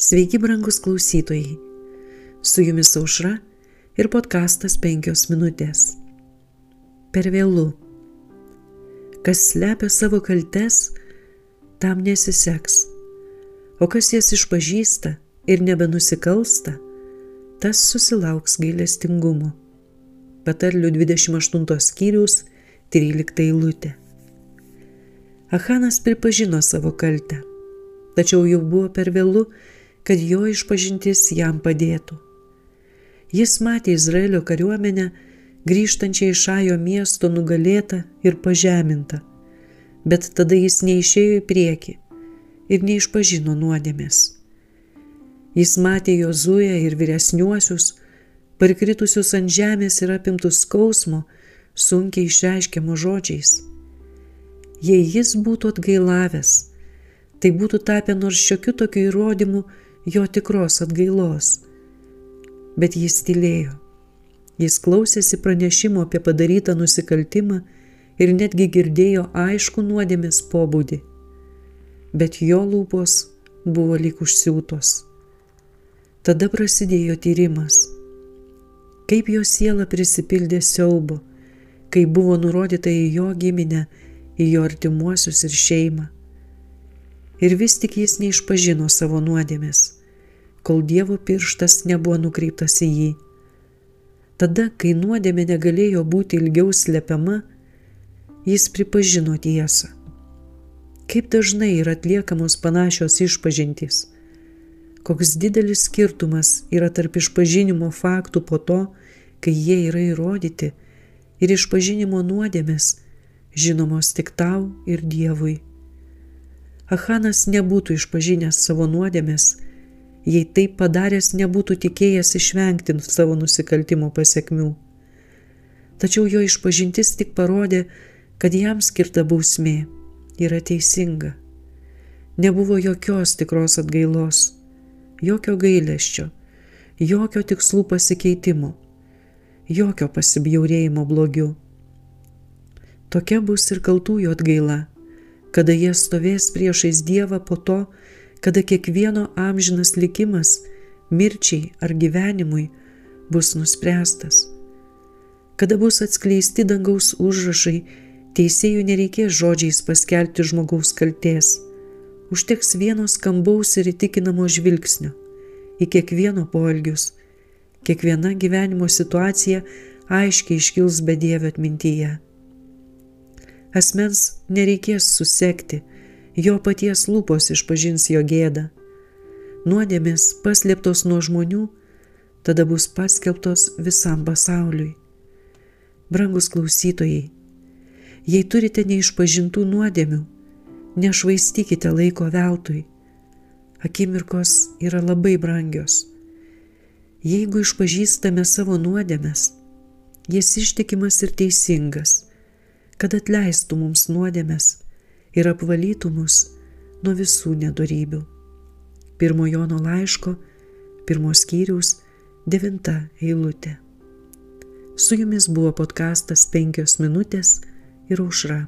Sveiki, brangus klausytojai. Su jumis aušra ir podkastas penkios minutės. Per vėlų. Kas slepia savo kaltes, tam nesiseks. O kas jas išpažįsta ir nebenusikalsta, tas susilauks gailestingumo. Patarlių 28 skyrius 13 eilutė. Achanas pripažino savo kaltę, tačiau jau buvo per vėlų, kad jo išpažintis jam padėtų. Jis matė Izraelio kariuomenę grįžtančią iš Ajo miesto nugalėtą ir pažemintą, bet tada jis neišėjo į priekį ir neišpažino nuodėmės. Jis matė Jozuę ir vyresniuosius, parkritusius ant žemės ir apimtus skausmo, sunkiai išreiškiamo žodžiais. Jei jis būtų atgailavęs, tai būtų tapę nors šiokiu tokiu įrodymu, jo tikros atgailos. Bet jis tylėjo. Jis klausėsi pranešimo apie padarytą nusikaltimą ir netgi girdėjo aišku nuodėmės pobūdį. Bet jo lūpos buvo lyg užsiūtos. Tada prasidėjo tyrimas. Kaip jo siela prisipildė siaubo, kai buvo nurodyta į jo giminę, į jo artimuosius ir šeimą. Ir vis tik jis neišpažino savo nuodėmės kol Dievo pirštas nebuvo nukreiptas į jį. Tada, kai nuodėmė negalėjo būti ilgiau slepiama, jis pripažino tiesą. Kaip dažnai yra atliekamos panašios išpažintys. Koks didelis skirtumas yra tarp išpažinimo faktų po to, kai jie yra įrodyti, ir išpažinimo nuodėmės, žinomos tik tau ir Dievui. Achanas nebūtų išpažinęs savo nuodėmės, jei taip padaręs nebūtų tikėjęs išvengti savo nusikaltimo pasiekmių. Tačiau jo išpažintis tik parodė, kad jam skirta bausmė yra teisinga. Nebuvo jokios tikros atgailos, jokio gailesčio, jokio tikslų pasikeitimo, jokio pasibjaurėjimo blogiu. Tokia bus ir kaltųjų atgaila, kada jie stovės priešais Dievą po to, kada kiekvieno amžinas likimas mirčiai ar gyvenimui bus nuspręstas. Kada bus atskleisti dangaus užrašai, teisėjų nereikės žodžiais paskelbti žmogaus kalties. Užteks vieno skambaus ir įtikinamo žvilgsnio į kiekvieno poelgius. Kiekviena gyvenimo situacija aiškiai iškils bedėvio atmintyje. Asmens nereikės susekti, jo paties lūpos išpažins jo gėdą. Nuodėmės paslėptos nuo žmonių, tada bus paskelbtos visam pasauliui. Brangus klausytojai, jei turite neišpažintų nuodėmių, nešvaistykite laiko veltui. Akimirkos yra labai brangios. Jeigu išpažįstame savo nuodėmes, jis ištikimas ir teisingas, kad atleistų mums nuodėmes ir apvalytų mus nuo visų nedorybių. Pirmo Jono laiško, pirmos skyriaus, devinta eilutė. Su jumis buvo podkastas penkios minutės ir aušra.